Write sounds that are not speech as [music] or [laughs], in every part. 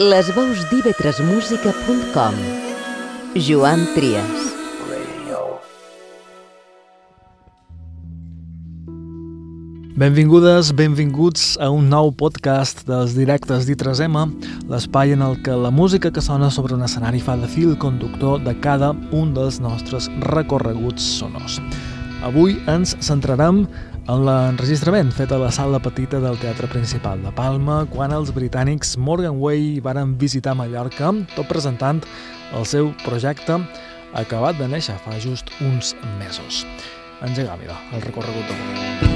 Les veus d'ivetresmusica.com Joan Trias Benvingudes, benvinguts a un nou podcast dels directes d'I3M, l'espai en el que la música que sona sobre un escenari fa de fil conductor de cada un dels nostres recorreguts sonors. Avui ens centrarem en en l'enregistrament fet a la sala petita del Teatre Principal de Palma quan els britànics Morgan Way varen visitar Mallorca, tot presentant el seu projecte acabat de néixer fa just uns mesos. Engegar, mira, el recorregut de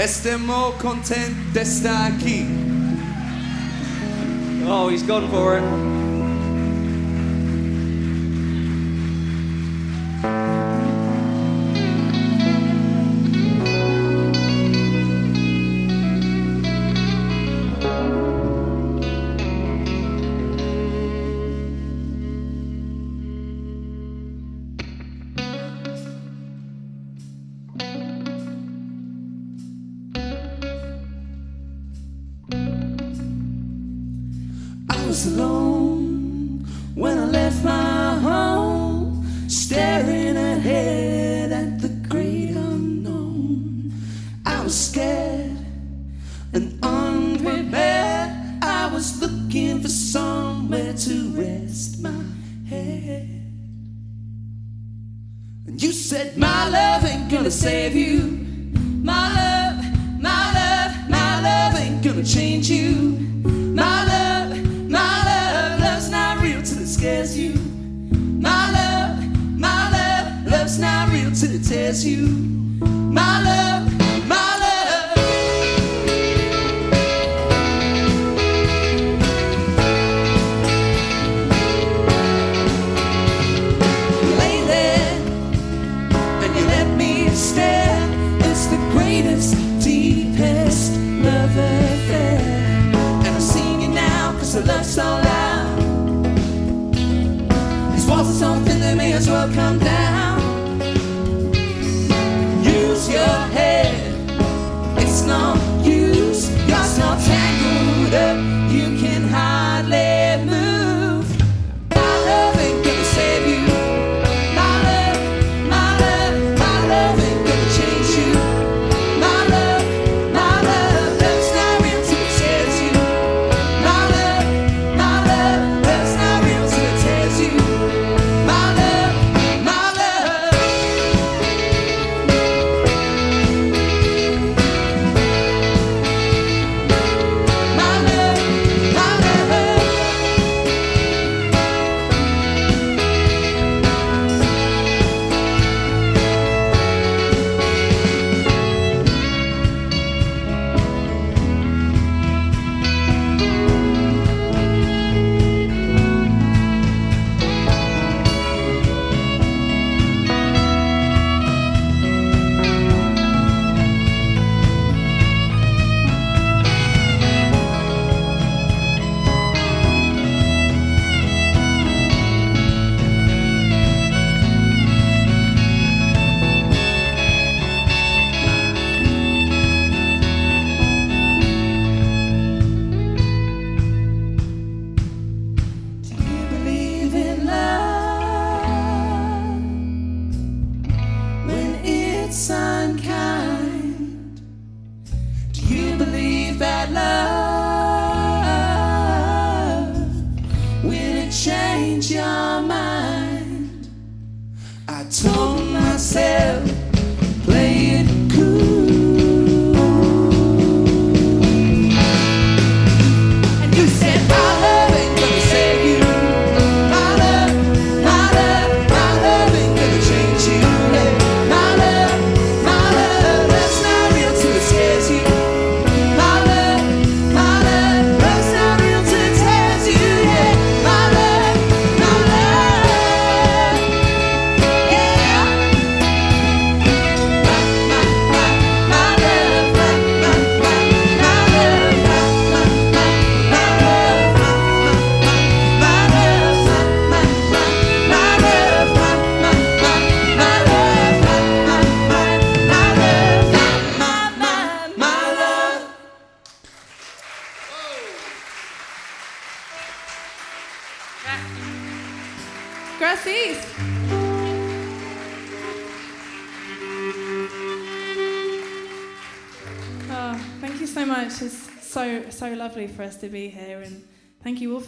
Estemos content de estar aquí. Oh, he's gone for it.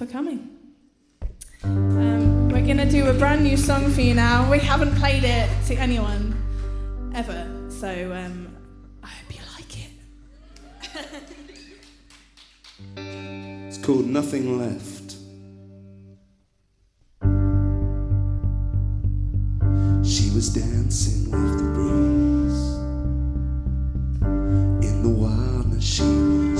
for coming. Um, we're going to do a brand new song for you now. We haven't played it to anyone ever, so um, I hope you like it. [laughs] it's called Nothing Left. She was dancing with the breeze in the wildness she was.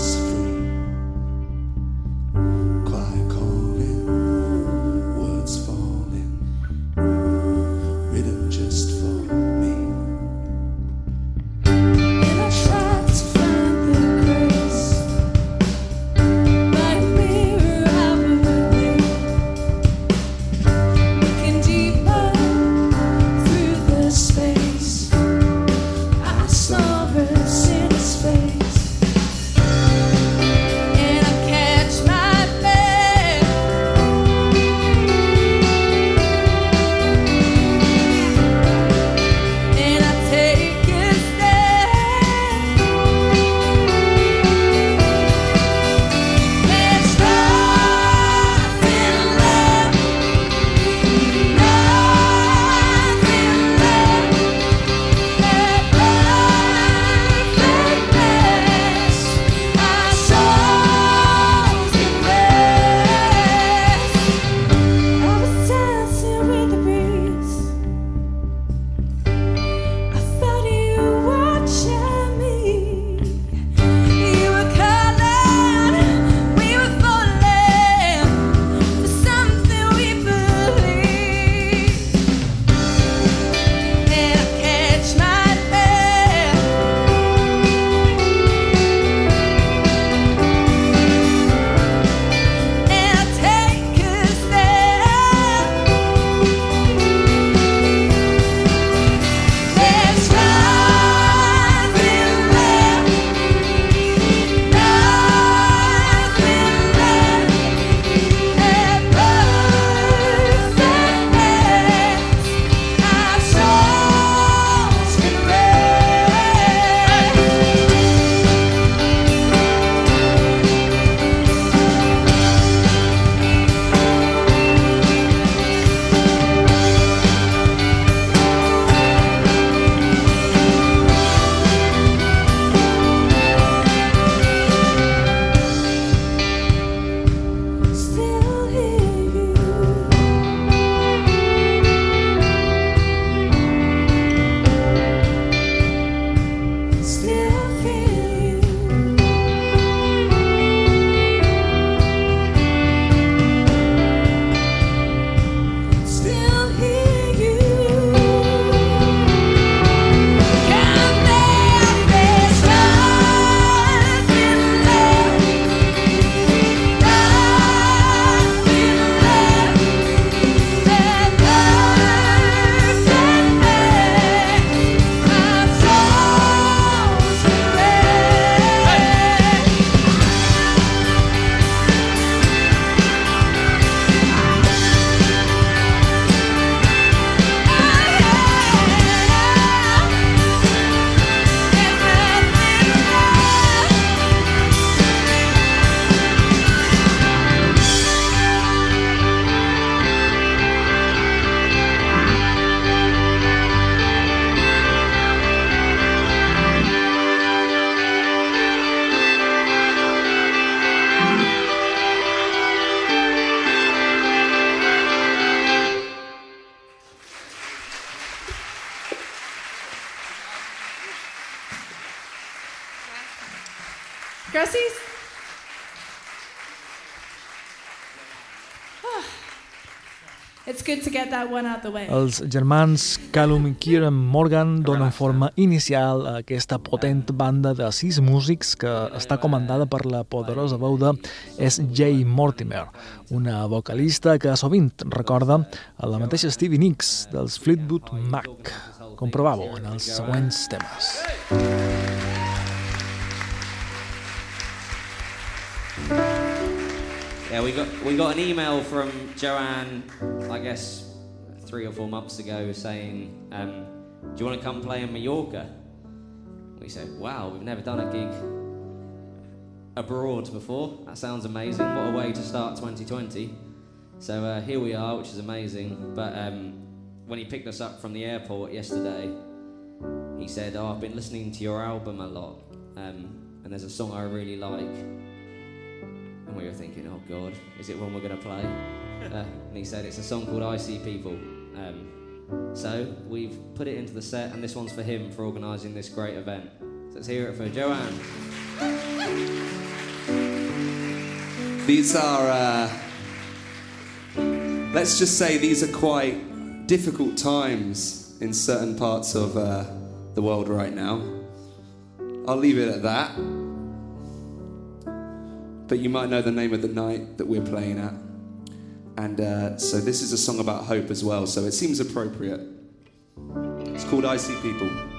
Els germans Callum i Kieran Morgan donen forma inicial a aquesta potent banda de sis músics que està comandada per la poderosa veu de S. J. Mortimer, una vocalista que sovint recorda a la mateixa Stevie Nicks dels Fleetwood Mac. Comprovau en els següents temes. Yeah, we got we got an email from Joanne, I guess three or four months ago, saying, um, "Do you want to come play in Mallorca?" We said, "Wow, we've never done a gig abroad before. That sounds amazing. What a way to start 2020." So uh, here we are, which is amazing. But um, when he picked us up from the airport yesterday, he said, "Oh, I've been listening to your album a lot, um, and there's a song I really like." And we were thinking, oh God, is it one we're going to play? uh, and he said, it's a song called I See People. Um, so we've put it into the set, and this one's for him for organising this great event. So let's hear it for Joanne. These are, uh, let's just say, these are quite difficult times in certain parts of uh, the world right now. I'll leave it at that. But you might know the name of the night that we're playing at. And uh, so this is a song about hope as well, so it seems appropriate. It's called I See People.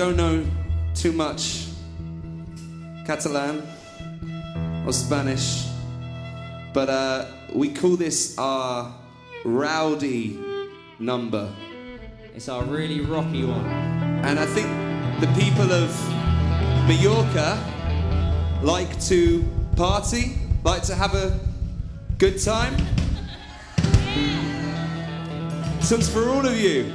Don't know too much Catalan or Spanish, but uh, we call this our rowdy number. It's our really rocky one. And I think the people of Mallorca like to party, like to have a good time. This one's for all of you.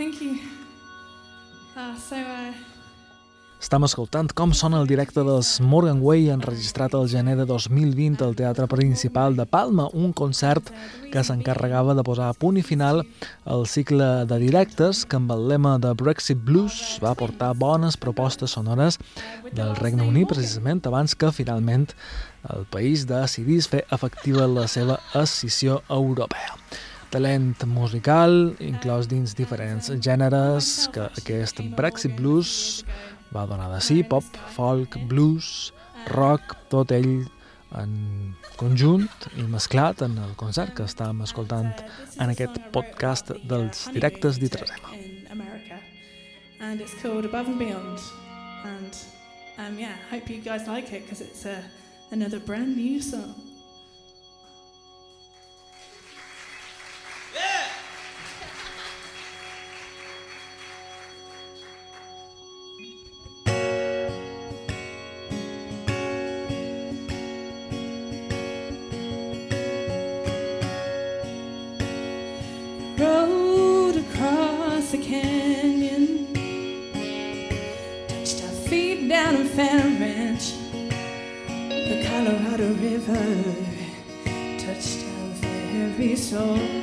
Thank you. Uh, so, uh, Estem escoltant com sona el directe dels Morgan Way enregistrat el gener de 2020 al Teatre Principal de Palma, un concert que s'encarregava de posar a punt i final al cicle de directes que amb el lema de Brexit Blues va portar bones propostes sonores del Regne Unit precisament abans que finalment el país decidís fer efectiva la seva escissió europea talent musical, inclòs dins diferents gèneres, que aquest Brexit Blues va donar de sí, pop, folk, blues, rock, tot ell en conjunt i mesclat en el concert que estàvem escoltant en aquest podcast dels directes d'Itresema. America, and it's called Above and Beyond. And um, yeah, hope you guys like it because it's uh, another brand new song. Very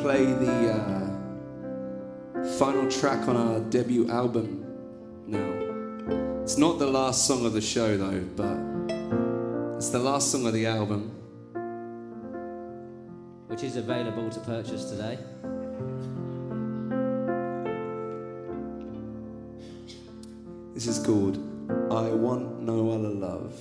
play the uh, final track on our debut album now. It's not the last song of the show, though, but it's the last song of the album. Which is available to purchase today. This is called I Want No Other Love.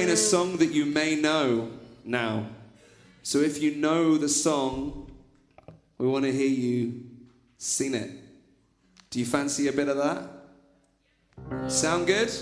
playing a song that you may know now. So if you know the song, we want to hear you sing it. Do you fancy a bit of that? Sound good?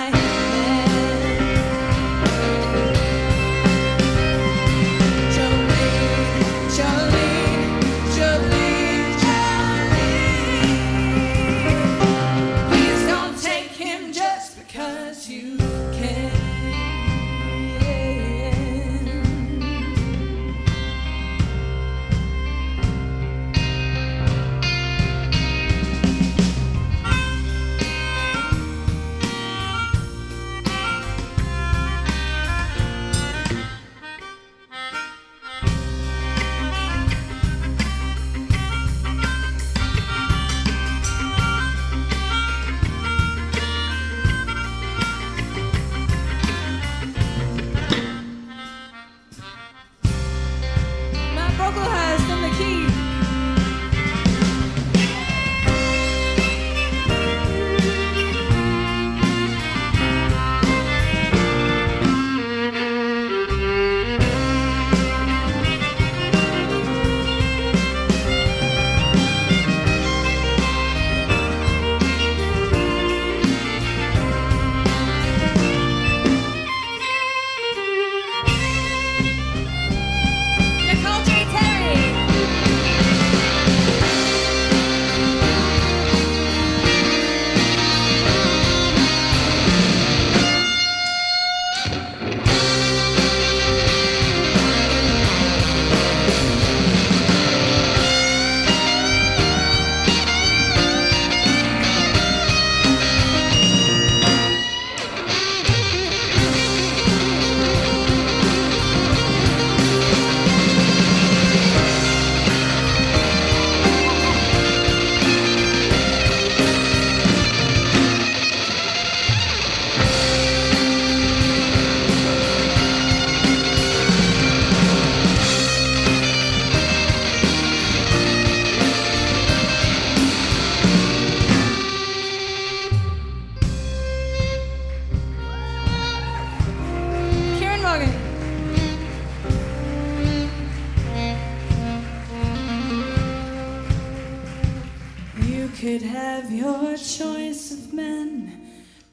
I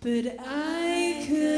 but I could.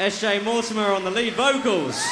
S.J. Mortimer on the lead vocals.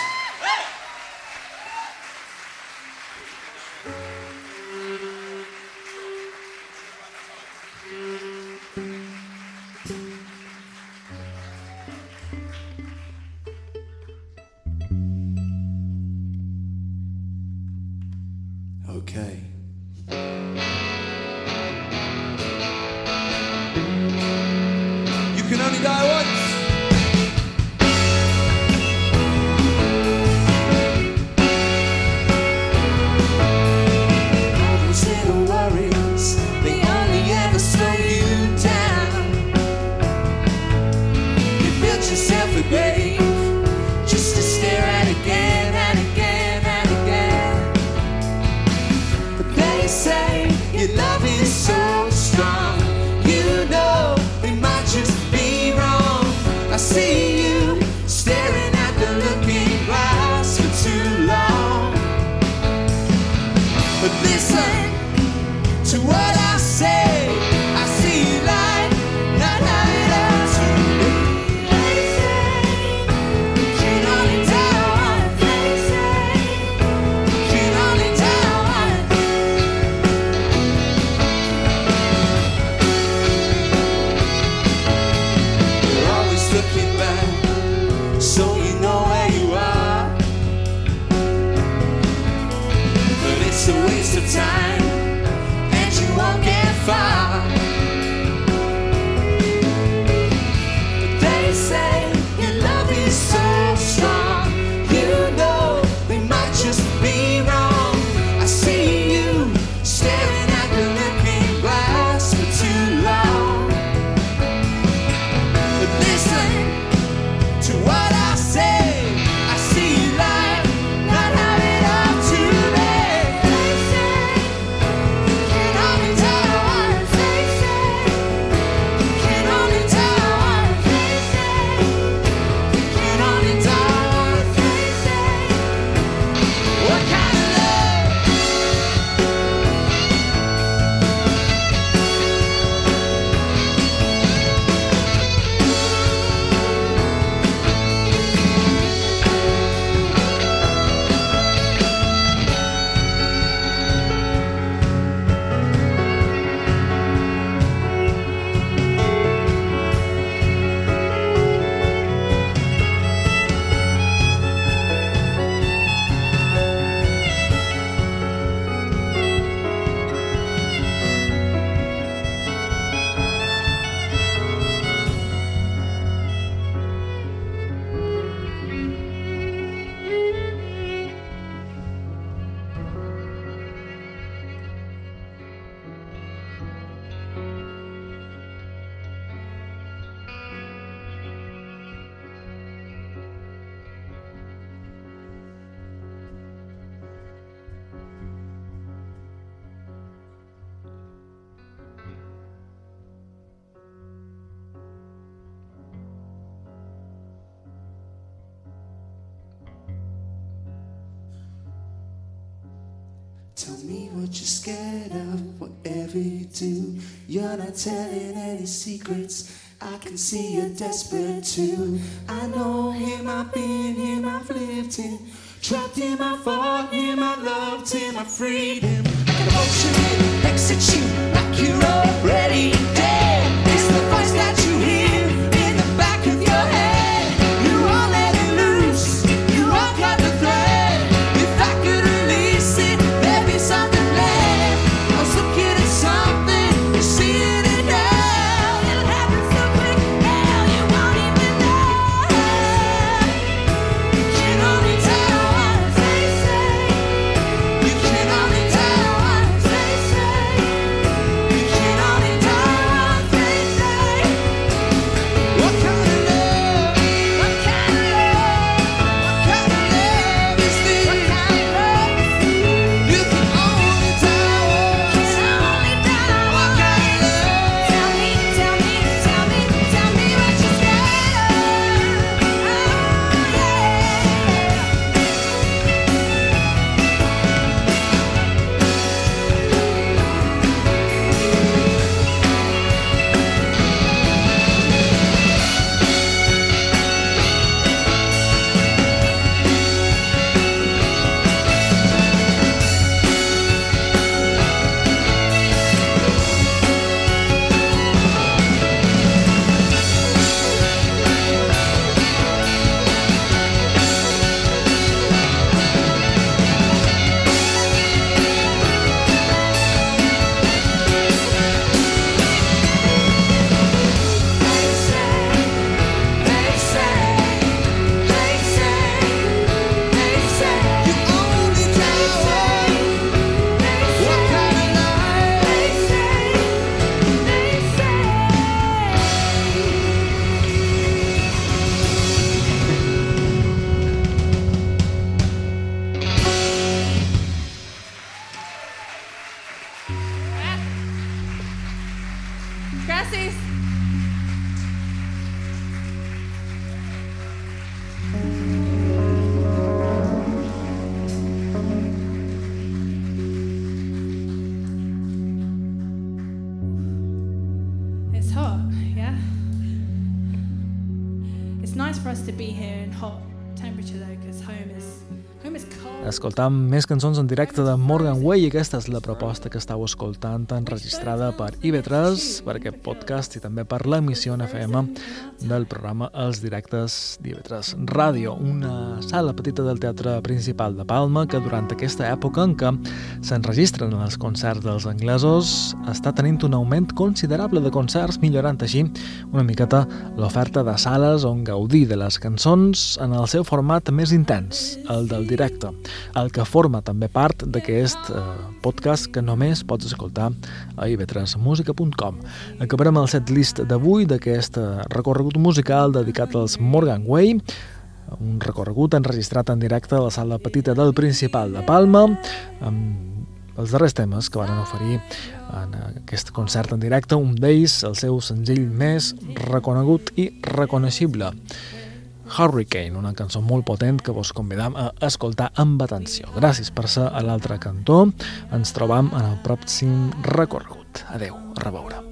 You're not telling any secrets. I can see you're desperate too. I know him, I've been him, I've lived him. Trapped him, I fought him, I loved him, I freed him. I can hold you, exit you, you up, ready. It's hot, yeah? It's nice for us to be here in hot temperature though, because home is. Escoltam més cançons en directe de Morgan Way i aquesta és la proposta que estàu escoltant enregistrada per IB3, per aquest podcast i també per l'emissió en FM del programa Els Directes d'IB3 Ràdio, una sala petita del Teatre Principal de Palma que durant aquesta època en què s'enregistren els concerts dels anglesos està tenint un augment considerable de concerts, millorant així una miqueta l'oferta de sales on gaudir de les cançons en el seu format més intens, el del directe el que forma també part d'aquest eh, podcast que només pots escoltar a ib3musica.com. Acabarem el set list d'avui d'aquest eh, recorregut musical dedicat als Morgan Way, un recorregut enregistrat en directe a la sala petita del Principal de Palma, amb els darrers temes que van oferir en aquest concert en directe, un d'ells, el seu senzill més reconegut i reconeixible. Hurricane, una cançó molt potent que vos convidam a escoltar amb atenció. Gràcies per ser a l'altre cantó. Ens trobam en el pròxim recorregut. Adeu, a reveure.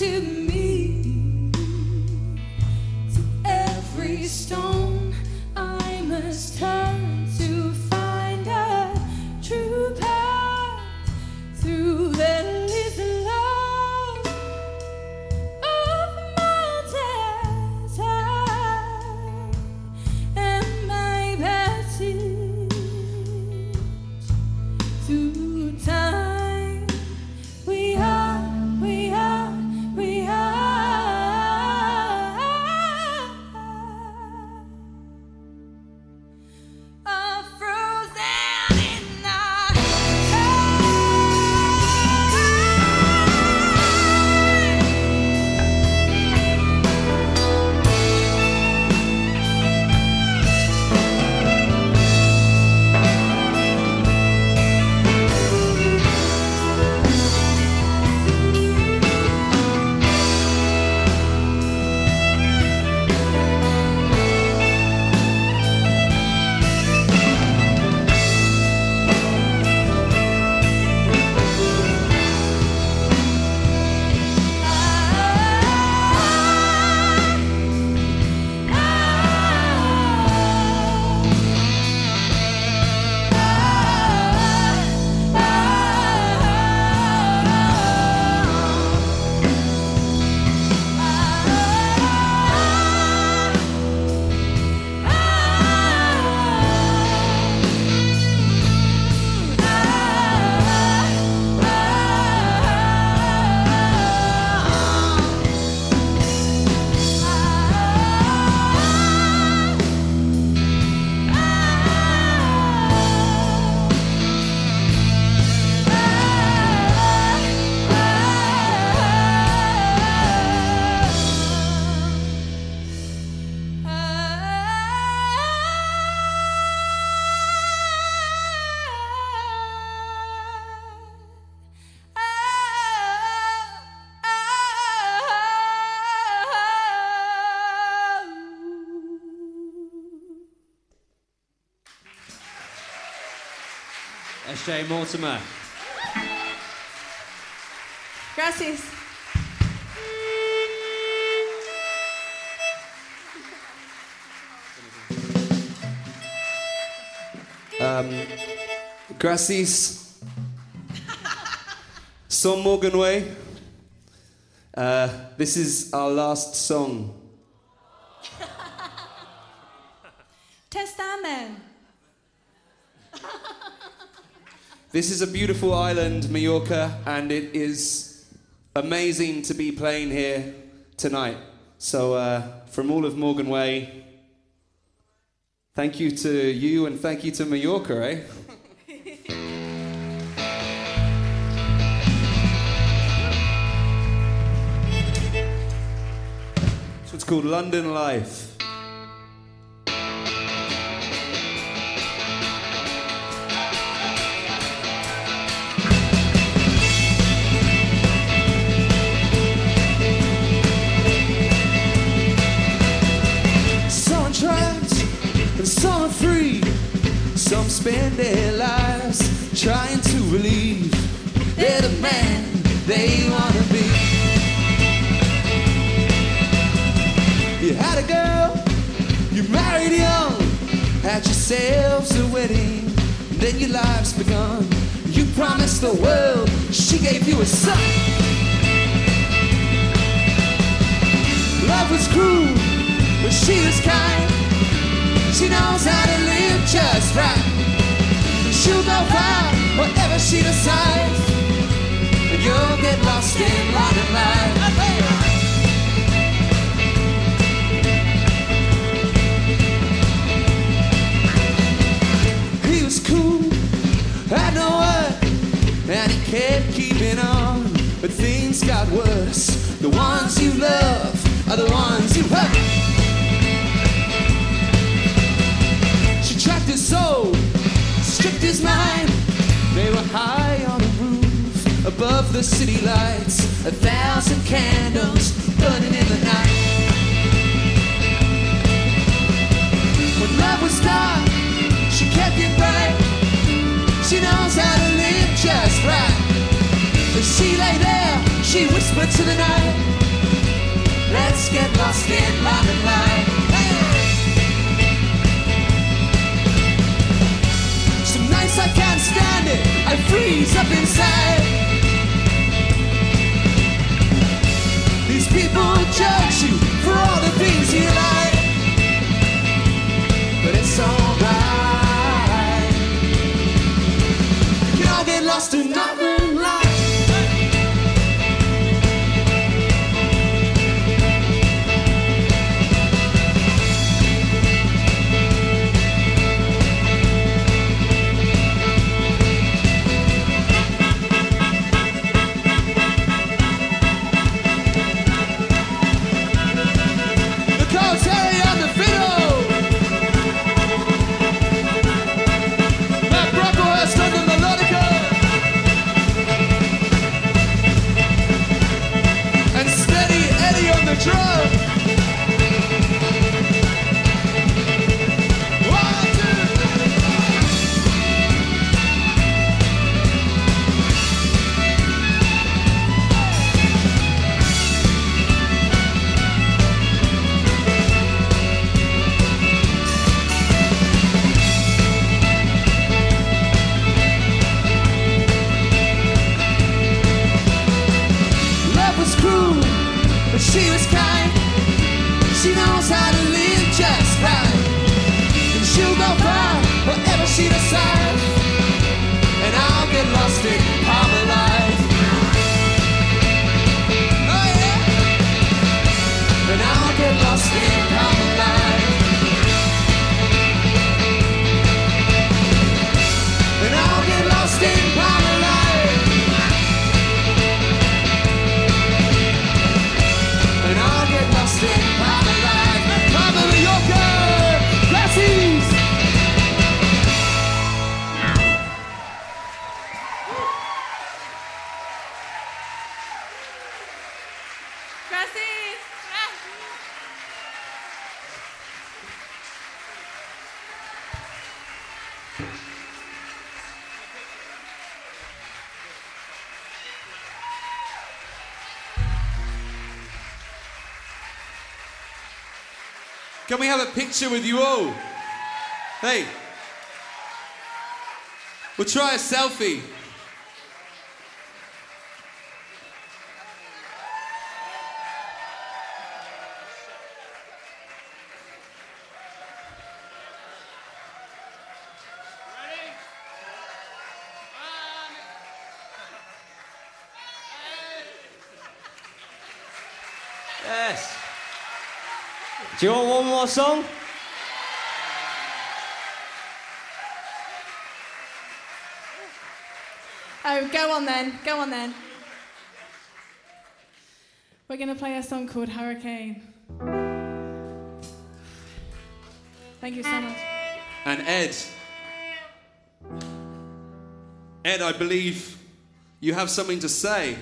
to me. To every stone I must touch. SJ Mortimer. Gracias. Gracias. Son Morganway. Uh, this is our last song. This is a beautiful island, Mallorca, and it is amazing to be playing here tonight. So, uh, from all of Morganway, thank you to you and thank you to Mallorca, eh? So it's called London Life. Spend their lives trying to believe they're the man they wanna be. You had a girl, you married young, had yourselves a wedding, then your life's begun. You promised the world, she gave you a son. Love was cruel, but she was kind. She knows how to live just right. She'll go far, whatever she decides. And you'll get lost in London life. He was cool, had no word, and he kept keeping on. But things got worse. The ones you love are the ones you hurt. They were high on the roof above the city lights. A thousand candles burning in the night. When love was dark, she kept it bright. She knows how to live just right. As she lay there, she whispered to the night, Let's get lost in London light. Some I can't stand it, I freeze up inside. These people judge you for all the things you like but it's alright. You can all get lost in nothing we have a picture with you all? Hey. We'll try a selfie. Do you want one more song? Oh, go on then, go on then. We're going to play a song called Hurricane. Thank you so much. And Ed. Ed, I believe you have something to say.